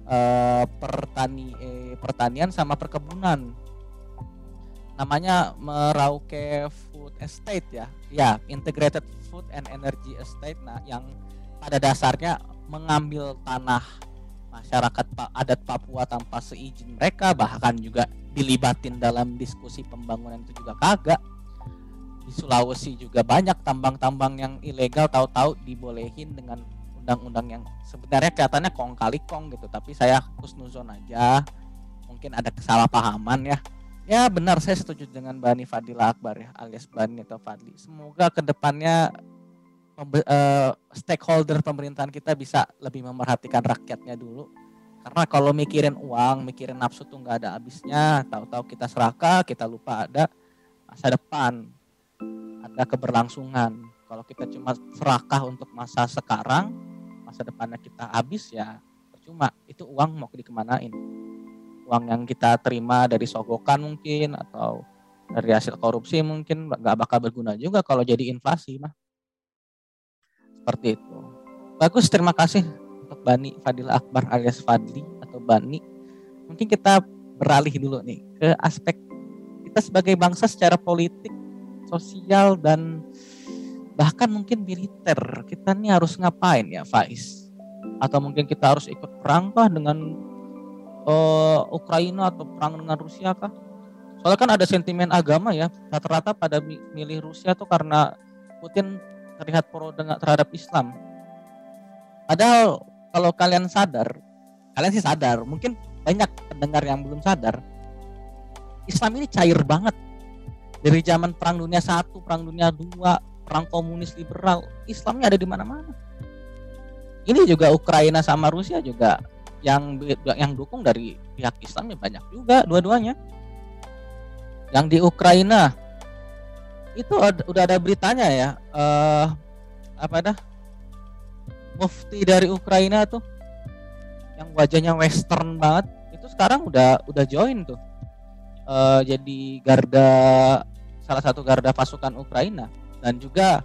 uh, pertani eh, pertanian sama perkebunan. Namanya Merauke Food Estate ya. Ya, Integrated Food and Energy Estate nah yang pada dasarnya mengambil tanah masyarakat adat Papua tanpa seizin mereka bahkan juga dilibatin dalam diskusi pembangunan itu juga kagak. Di Sulawesi juga banyak tambang-tambang yang ilegal tahu-tahu dibolehin dengan undang-undang yang sebenarnya kelihatannya kong kali kong gitu. Tapi saya nuzon aja. Mungkin ada kesalahpahaman ya. Ya benar saya setuju dengan Bani Fadila Akbar ya alias Bani atau Fadli. Semoga ke depannya uh, stakeholder pemerintahan kita bisa lebih memerhatikan rakyatnya dulu. Karena kalau mikirin uang mikirin nafsu tuh nggak ada habisnya. Tahu-tahu kita serakah kita lupa ada masa depan ada keberlangsungan. Kalau kita cuma serakah untuk masa sekarang masa depannya kita habis ya percuma. Itu uang mau dikemanain? Uang yang kita terima dari sogokan mungkin atau dari hasil korupsi mungkin nggak bakal berguna juga kalau jadi inflasi mah seperti itu. Bagus terima kasih untuk Bani Fadil Akbar alias Fadli atau Bani. Mungkin kita beralih dulu nih ke aspek kita sebagai bangsa secara politik sosial dan bahkan mungkin militer. Kita nih harus ngapain ya Faiz? Atau mungkin kita harus ikut perang kah dengan uh, Ukraina atau perang dengan Rusia kah? Soalnya kan ada sentimen agama ya rata-rata pada milih Rusia tuh karena Putin terlihat pro dengan terhadap Islam padahal kalau kalian sadar kalian sih sadar mungkin banyak pendengar yang belum sadar Islam ini cair banget dari zaman perang dunia satu perang dunia dua perang komunis liberal, Islamnya ada di mana-mana. Ini juga Ukraina sama Rusia juga yang yang dukung dari pihak Islamnya banyak juga dua-duanya. Yang di Ukraina itu ada, udah ada beritanya ya, uh, apa dah? Mufti dari Ukraina tuh yang wajahnya western banget itu sekarang udah udah join tuh uh, jadi garda salah satu garda pasukan Ukraina dan juga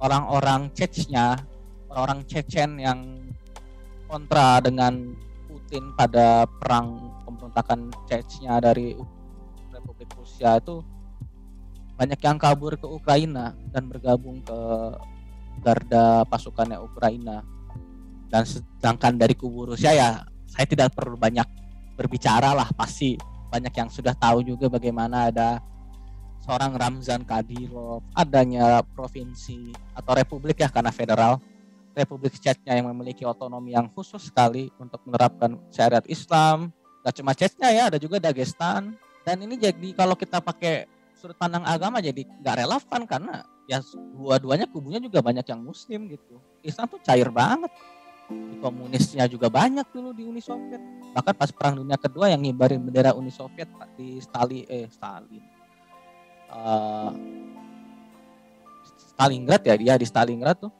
orang-orang Chechnya, orang-orang Chechen yang kontra dengan Putin pada perang pemberontakan Chechnya dari Republik Rusia itu banyak yang kabur ke Ukraina dan bergabung ke garda pasukannya Ukraina. Dan sedangkan dari kubu Rusia ya saya tidak perlu banyak berbicara lah pasti banyak yang sudah tahu juga bagaimana ada seorang Ramzan Kadyrov, adanya provinsi atau republik ya karena federal, Republik Chechnya yang memiliki otonomi yang khusus sekali untuk menerapkan syariat Islam. Gak cuma Chechnya ya, ada juga Dagestan. Dan ini jadi kalau kita pakai sudut pandang agama jadi nggak relevan karena ya dua-duanya kubunya juga banyak yang muslim gitu. Islam tuh cair banget. Di komunisnya juga banyak dulu di Uni Soviet. Bahkan pas Perang Dunia Kedua yang ngibarin bendera Uni Soviet di Stalin eh Stalin uh, Stalingrad ya dia di Stalingrad tuh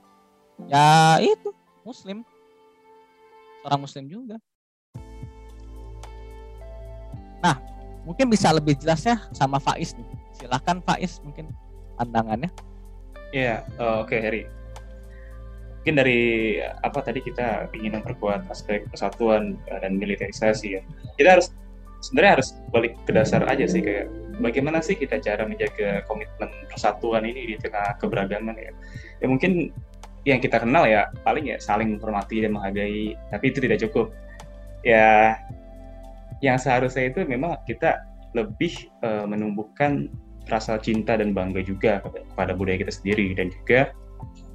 ya itu muslim seorang muslim juga nah mungkin bisa lebih jelasnya sama Faiz nih silahkan Faiz mungkin pandangannya. Iya yeah, oke okay, Harry. Mungkin dari apa tadi kita ingin memperkuat aspek persatuan dan militerisasi ya. Kita harus sebenarnya harus balik ke dasar aja sih kayak bagaimana sih kita cara menjaga komitmen persatuan ini di tengah keberagaman ya. Ya mungkin yang kita kenal ya paling ya saling menghormati dan menghargai tapi itu tidak cukup. Ya yang seharusnya itu memang kita lebih uh, menumbuhkan rasa cinta dan bangga juga kepada budaya kita sendiri dan juga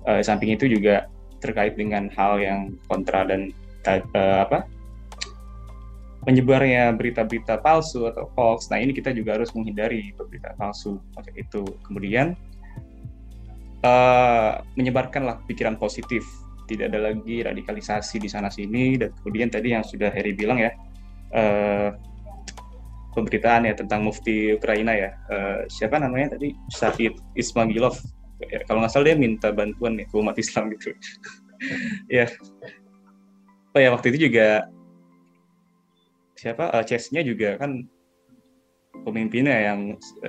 uh, samping itu juga terkait dengan hal yang kontra dan uh, apa menyebarnya berita-berita palsu atau hoax. Nah ini kita juga harus menghindari berita palsu macam itu. Kemudian uh, menyebarkanlah pikiran positif, tidak ada lagi radikalisasi di sana sini. Dan kemudian tadi yang sudah Harry bilang ya, uh, pemberitaan ya tentang Mufti Ukraina ya, uh, siapa namanya tadi Said Ismagilov. Ya, kalau nggak salah dia minta bantuan nih ke umat Islam gitu. ya. Oh ya waktu itu juga siapa uh, chessnya juga kan pemimpinnya yang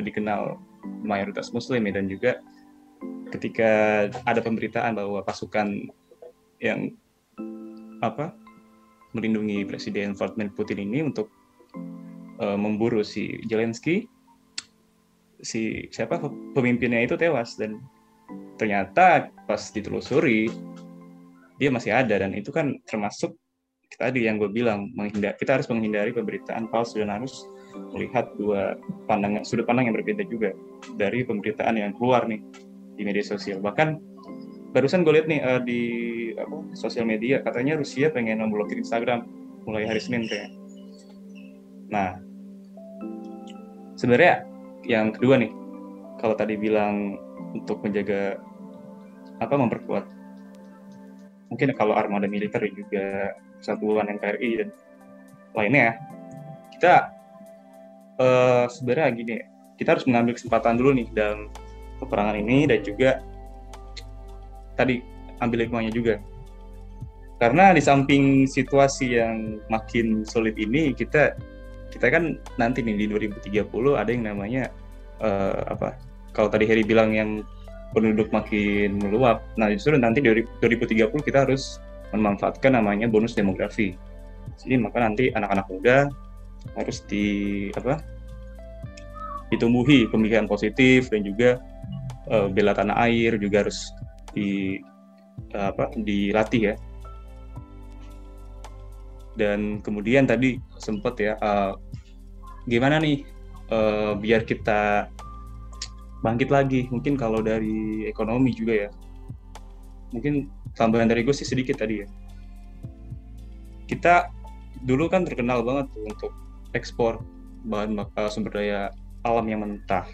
dikenal mayoritas muslim ya dan juga ketika ada pemberitaan bahwa pasukan yang apa melindungi Presiden Vladimir Putin ini untuk uh, memburu si Zelensky. Si siapa? Pemimpinnya itu tewas dan ternyata pas ditelusuri dia masih ada dan itu kan termasuk tadi yang gue bilang menghindar kita harus menghindari pemberitaan palsu dan harus melihat dua pandangan sudut pandang yang berbeda juga dari pemberitaan yang keluar nih di media sosial. Bahkan barusan gue lihat nih uh, di apa sosial media katanya Rusia pengen memblokir Instagram mulai hari Senin kayak nah sebenarnya yang kedua nih kalau tadi bilang untuk menjaga apa memperkuat mungkin kalau armada militer juga satuan NKRI dan lainnya kita uh, sebenarnya gini kita harus mengambil kesempatan dulu nih dalam peperangan ini dan juga tadi ambil hikmahnya juga. Karena di samping situasi yang makin sulit ini kita kita kan nanti nih di 2030 ada yang namanya uh, apa kalau tadi Heri bilang yang penduduk makin meluap nah justru nanti 2030 kita harus memanfaatkan namanya bonus demografi. Jadi maka nanti anak-anak muda harus di apa ditumbuhi pemikiran positif dan juga uh, bela tanah air juga harus di apa dilatih ya. Dan kemudian tadi sempat ya uh, gimana nih uh, biar kita bangkit lagi. Mungkin kalau dari ekonomi juga ya. Mungkin tambahan dari gue sih sedikit tadi ya. Kita dulu kan terkenal banget tuh untuk ekspor bahan bakal sumber daya alam yang mentah.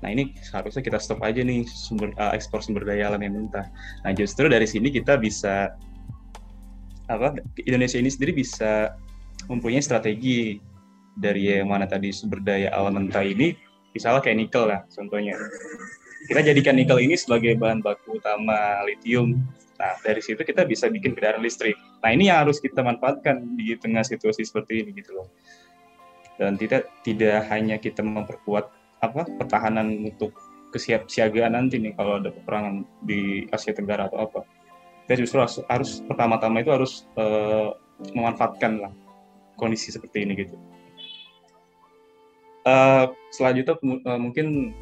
Nah ini seharusnya kita stop aja nih sumber uh, ekspor sumber daya alam yang mentah. Nah justru dari sini kita bisa apa Indonesia ini sendiri bisa mempunyai strategi dari yang mana tadi sumber daya alam mentah ini misalnya kayak nikel lah contohnya kita jadikan nikel ini sebagai bahan baku utama litium. Nah, dari situ kita bisa bikin kendaraan listrik. Nah, ini yang harus kita manfaatkan di tengah situasi seperti ini gitu loh. Dan tidak tidak hanya kita memperkuat apa pertahanan untuk kesiapsiagaan nanti nih kalau ada peperangan di Asia Tenggara atau apa. Kita justru harus, harus pertama-tama itu harus uh, memanfaatkan lah kondisi seperti ini gitu. Uh, selanjutnya uh, mungkin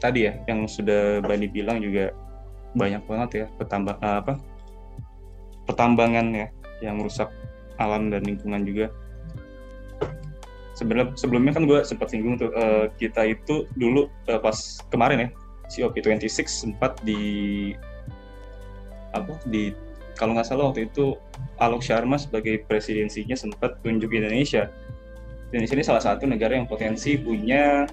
tadi ya yang sudah Bani bilang juga banyak banget ya petambang eh, apa pertambangan ya yang rusak alam dan lingkungan juga sebenarnya sebelumnya kan gue sempat singgung tuh uh, kita itu dulu uh, pas kemarin ya COP26 sempat di apa di kalau nggak salah waktu itu Alok Sharma sebagai presidensinya sempat tunjuk Indonesia Indonesia ini salah satu negara yang potensi punya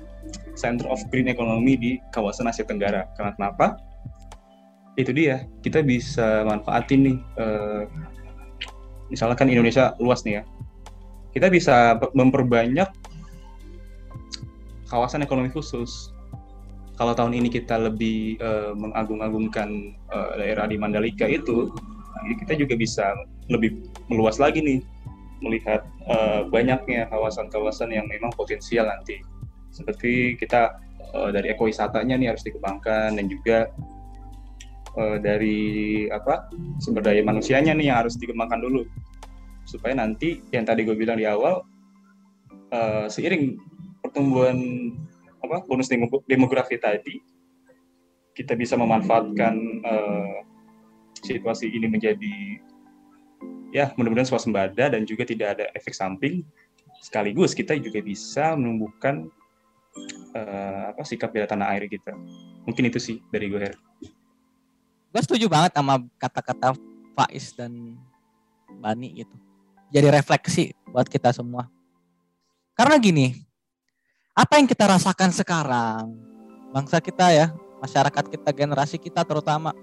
center of green economy di kawasan Asia Tenggara. Karena kenapa? Itu dia, kita bisa manfaatin nih, uh, misalkan Indonesia luas nih ya, kita bisa memperbanyak kawasan ekonomi khusus. Kalau tahun ini kita lebih uh, mengagung-agungkan uh, daerah di Mandalika itu, nah, kita juga bisa lebih meluas lagi nih melihat uh, banyaknya kawasan-kawasan yang memang potensial nanti. Seperti kita uh, dari ekowisatanya nih harus dikembangkan dan juga uh, dari apa sumber daya manusianya nih yang harus dikembangkan dulu supaya nanti yang tadi gue bilang di awal uh, seiring pertumbuhan apa bonus demografi tadi kita bisa memanfaatkan uh, situasi ini menjadi ya mudah-mudahan swasembada dan juga tidak ada efek samping sekaligus kita juga bisa menumbuhkan uh, apa sikap bela tanah air kita. Mungkin itu sih dari gue. Gue setuju banget sama kata-kata Faiz dan Bani gitu. Jadi refleksi buat kita semua. Karena gini, apa yang kita rasakan sekarang, bangsa kita ya, masyarakat kita, generasi kita terutama,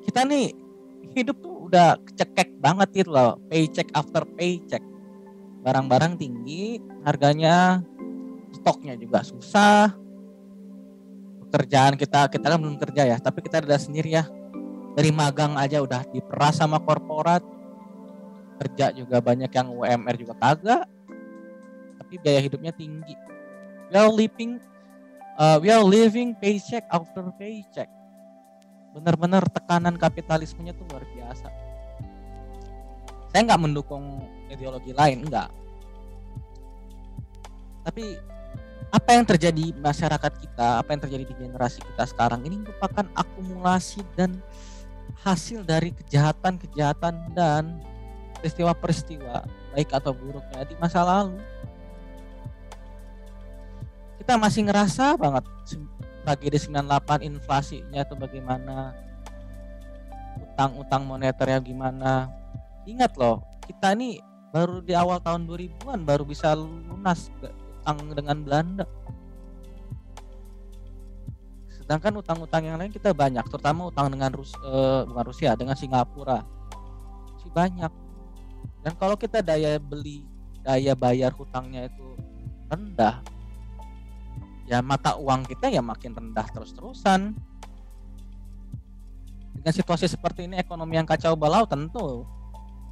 kita nih hidup tuh udah kecekek banget gitu loh, paycheck after paycheck. Barang-barang tinggi, harganya, stoknya juga susah. Pekerjaan kita, kita kan belum kerja ya, tapi kita ada sendiri ya. Dari magang aja udah diperas sama korporat, kerja juga banyak yang UMR juga kagak tapi biaya hidupnya tinggi. We are living uh, we are living paycheck after paycheck. Benar-benar tekanan kapitalismenya tuh luar biasa. Saya nggak mendukung ideologi lain enggak tapi apa yang terjadi masyarakat kita, apa yang terjadi di generasi kita sekarang ini merupakan akumulasi dan hasil dari kejahatan-kejahatan dan peristiwa-peristiwa baik atau buruknya di masa lalu kita masih ngerasa banget tragedi 98 inflasinya itu bagaimana utang-utang moneternya gimana. Ingat loh kita ini baru di awal tahun 2000-an baru bisa lunas utang dengan Belanda. Sedangkan utang-utang yang lain kita banyak terutama utang dengan Rus uh, bukan Rusia dengan Singapura. Sih banyak. Dan kalau kita daya beli, daya bayar hutangnya itu rendah, ya mata uang kita ya makin rendah terus-terusan. Dengan situasi seperti ini ekonomi yang kacau balau tentu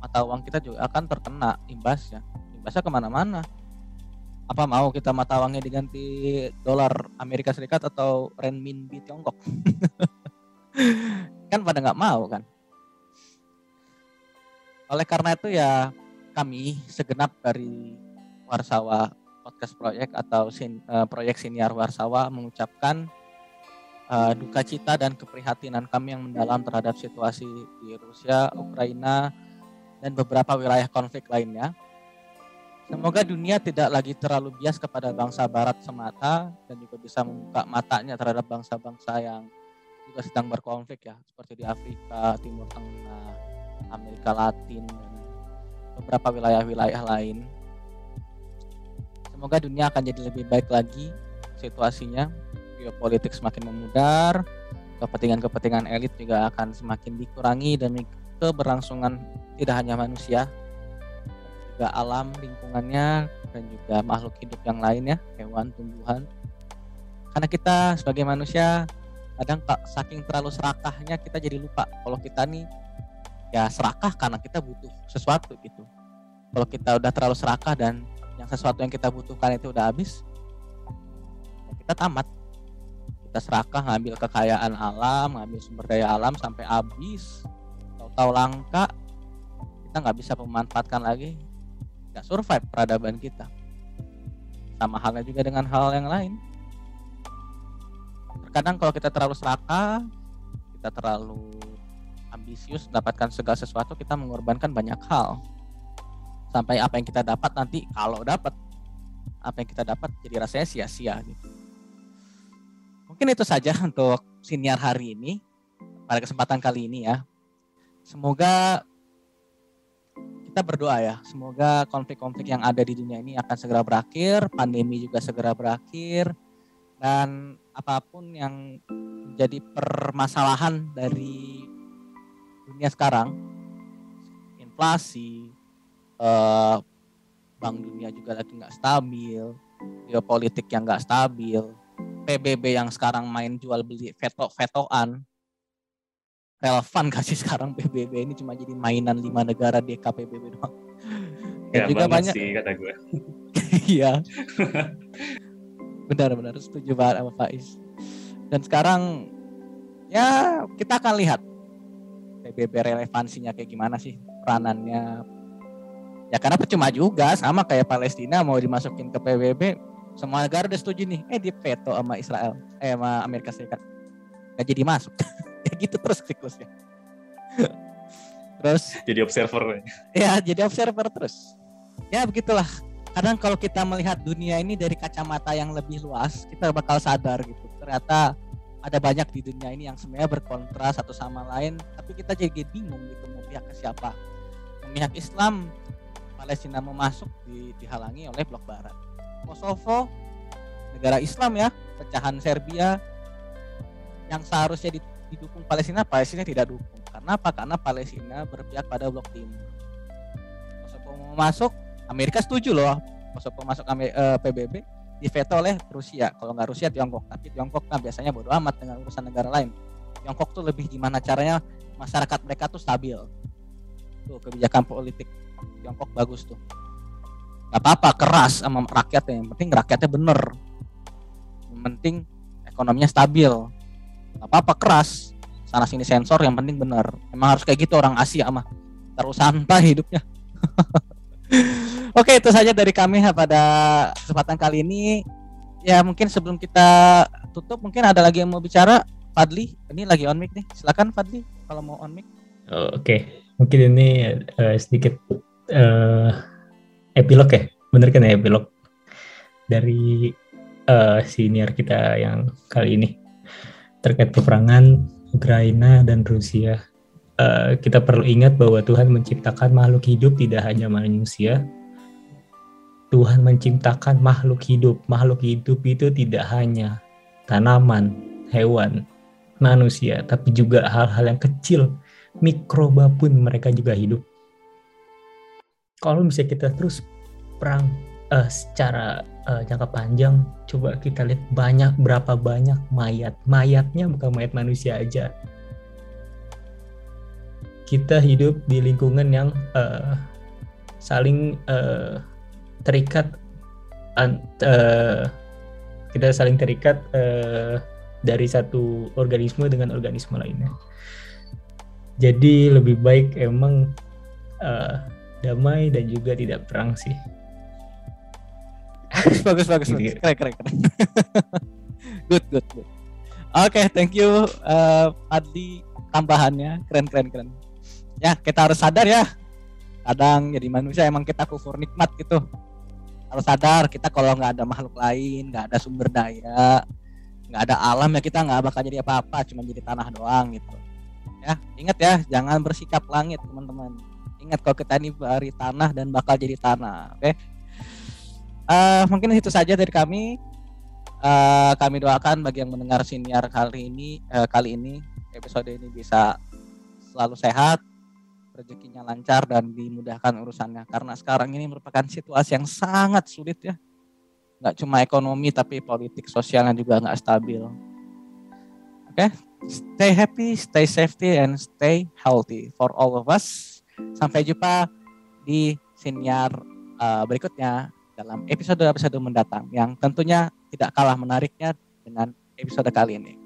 mata uang kita juga akan terkena imbasnya. Imbasnya ke mana-mana. Apa mau kita mata uangnya diganti dolar Amerika Serikat atau renminbi Tiongkok? kan pada nggak mau kan? Oleh karena itu ya kami segenap dari Warsawa Podcast Project atau sin, uh, proyek Siniar Warsawa mengucapkan uh, duka cita dan keprihatinan kami yang mendalam terhadap situasi di Rusia, Ukraina, dan beberapa wilayah konflik lainnya. Semoga dunia tidak lagi terlalu bias kepada bangsa Barat semata dan juga bisa membuka matanya terhadap bangsa-bangsa yang juga sedang berkonflik ya, seperti di Afrika, Timur Tengah, Amerika Latin dan beberapa wilayah-wilayah lain. Semoga dunia akan jadi lebih baik lagi situasinya, geopolitik semakin memudar, kepentingan-kepentingan elit juga akan semakin dikurangi demi keberlangsungan tidak hanya manusia, juga alam lingkungannya dan juga makhluk hidup yang lainnya, hewan, tumbuhan. Karena kita sebagai manusia kadang saking terlalu serakahnya kita jadi lupa. Kalau kita nih ya serakah karena kita butuh sesuatu gitu. Kalau kita udah terlalu serakah dan yang sesuatu yang kita butuhkan itu udah habis ya kita tamat. Kita serakah ngambil kekayaan alam ngambil sumber daya alam sampai habis. Tahu-tahu langka kita nggak bisa memanfaatkan lagi. Nggak survive peradaban kita. Sama halnya juga dengan hal yang lain. Terkadang kalau kita terlalu serakah kita terlalu ambisius mendapatkan segala sesuatu kita mengorbankan banyak hal sampai apa yang kita dapat nanti kalau dapat apa yang kita dapat jadi rasanya sia-sia gitu. Mungkin itu saja untuk siniar hari ini pada kesempatan kali ini ya. Semoga kita berdoa ya semoga konflik-konflik yang ada di dunia ini akan segera berakhir pandemi juga segera berakhir dan apa pun yang menjadi permasalahan dari dunia sekarang inflasi uh, bank dunia juga lagi nggak stabil geopolitik yang nggak stabil PBB yang sekarang main jual beli veto vetoan relevan kasih sekarang PBB ini cuma jadi mainan lima negara di KPBB doang? Dan ya, juga banyak sih kata gue. Iya. Benar-benar setuju banget sama Faiz. Dan sekarang ya kita akan lihat PBB relevansinya kayak gimana sih peranannya ya karena percuma juga sama kayak Palestina mau dimasukin ke PBB semua negara udah setuju nih. Eh di veto sama Israel eh sama Amerika Serikat. Gak jadi masuk. Ya gitu terus siklusnya. Terus? Jadi observer. Ya jadi observer terus. Ya begitulah. Kadang kalau kita melihat dunia ini dari kacamata yang lebih luas, kita bakal sadar gitu. Ternyata ada banyak di dunia ini yang sebenarnya berkontra satu sama lain, tapi kita jadi bingung gitu mau pihak ke siapa. Memihak Islam, Palestina mau masuk di, dihalangi oleh blok barat. Kosovo, negara Islam ya, pecahan Serbia yang seharusnya didukung Palestina, Palestina tidak dukung. Karena apa? Karena Palestina berpihak pada blok timur. Kosovo mau masuk, Amerika setuju loh masuk masuk uh, PBB diveto oleh Rusia. Kalau nggak Rusia Tiongkok, tapi Tiongkok kan biasanya bodoh amat dengan urusan negara lain. Tiongkok tuh lebih gimana caranya masyarakat mereka tuh stabil. Tuh kebijakan politik Tiongkok bagus tuh. Gak apa-apa keras sama rakyatnya, yang penting rakyatnya bener. Yang penting ekonominya stabil. Gak apa-apa keras, sana sini sensor yang penting bener. Emang harus kayak gitu orang Asia mah. Terus santai hidupnya. Oke, itu saja dari kami pada kesempatan kali ini. Ya, mungkin sebelum kita tutup, mungkin ada lagi yang mau bicara. Fadli, ini lagi on mic nih. Silakan Fadli kalau mau on mic. Oke, okay. mungkin ini uh, sedikit uh, epilog ya, bener kan ya epilog dari uh, senior kita yang kali ini terkait peperangan Ukraina dan Rusia uh, kita perlu ingat bahwa Tuhan menciptakan makhluk hidup tidak hanya manusia. Tuhan menciptakan makhluk hidup. Makhluk hidup itu tidak hanya tanaman, hewan, manusia, tapi juga hal-hal yang kecil, mikroba pun mereka juga hidup. Kalau bisa kita terus perang uh, secara uh, jangka panjang, coba kita lihat banyak berapa banyak mayat. Mayatnya bukan mayat manusia aja, kita hidup di lingkungan yang uh, saling uh, terikat uh, kita saling terikat uh, dari satu organisme dengan organisme lainnya jadi lebih baik emang uh, damai dan juga tidak perang sih. Bagus bagus bagus, bagus. keren keren keren. Good good good. Oke okay, thank you uh, Adi tambahannya. Keren keren keren. Ya kita harus sadar ya. Kadang jadi manusia emang kita kufur nikmat gitu. Harus sadar kita kalau nggak ada makhluk lain nggak ada sumber daya nggak ada alam ya kita nggak bakal jadi apa-apa cuma jadi tanah doang gitu. Ya ingat ya jangan bersikap langit teman-teman ingat kalau kita ini dari tanah dan bakal jadi tanah oke? Okay? uh, eh, mungkin itu saja dari kami. Uh, kami doakan bagi yang mendengar siniar kali ini uh, kali ini episode ini bisa selalu sehat rezekinya lancar dan dimudahkan urusannya. Karena sekarang ini merupakan situasi yang sangat sulit ya. Nggak cuma ekonomi tapi politik sosialnya juga nggak stabil. Oke? Okay? stay happy stay safety and stay healthy for all of us sampai jumpa di siniar uh, berikutnya dalam episode-episode mendatang yang tentunya tidak kalah menariknya dengan episode kali ini.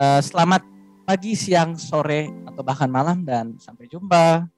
Uh, selamat pagi, siang, sore, atau bahkan malam dan sampai jumpa.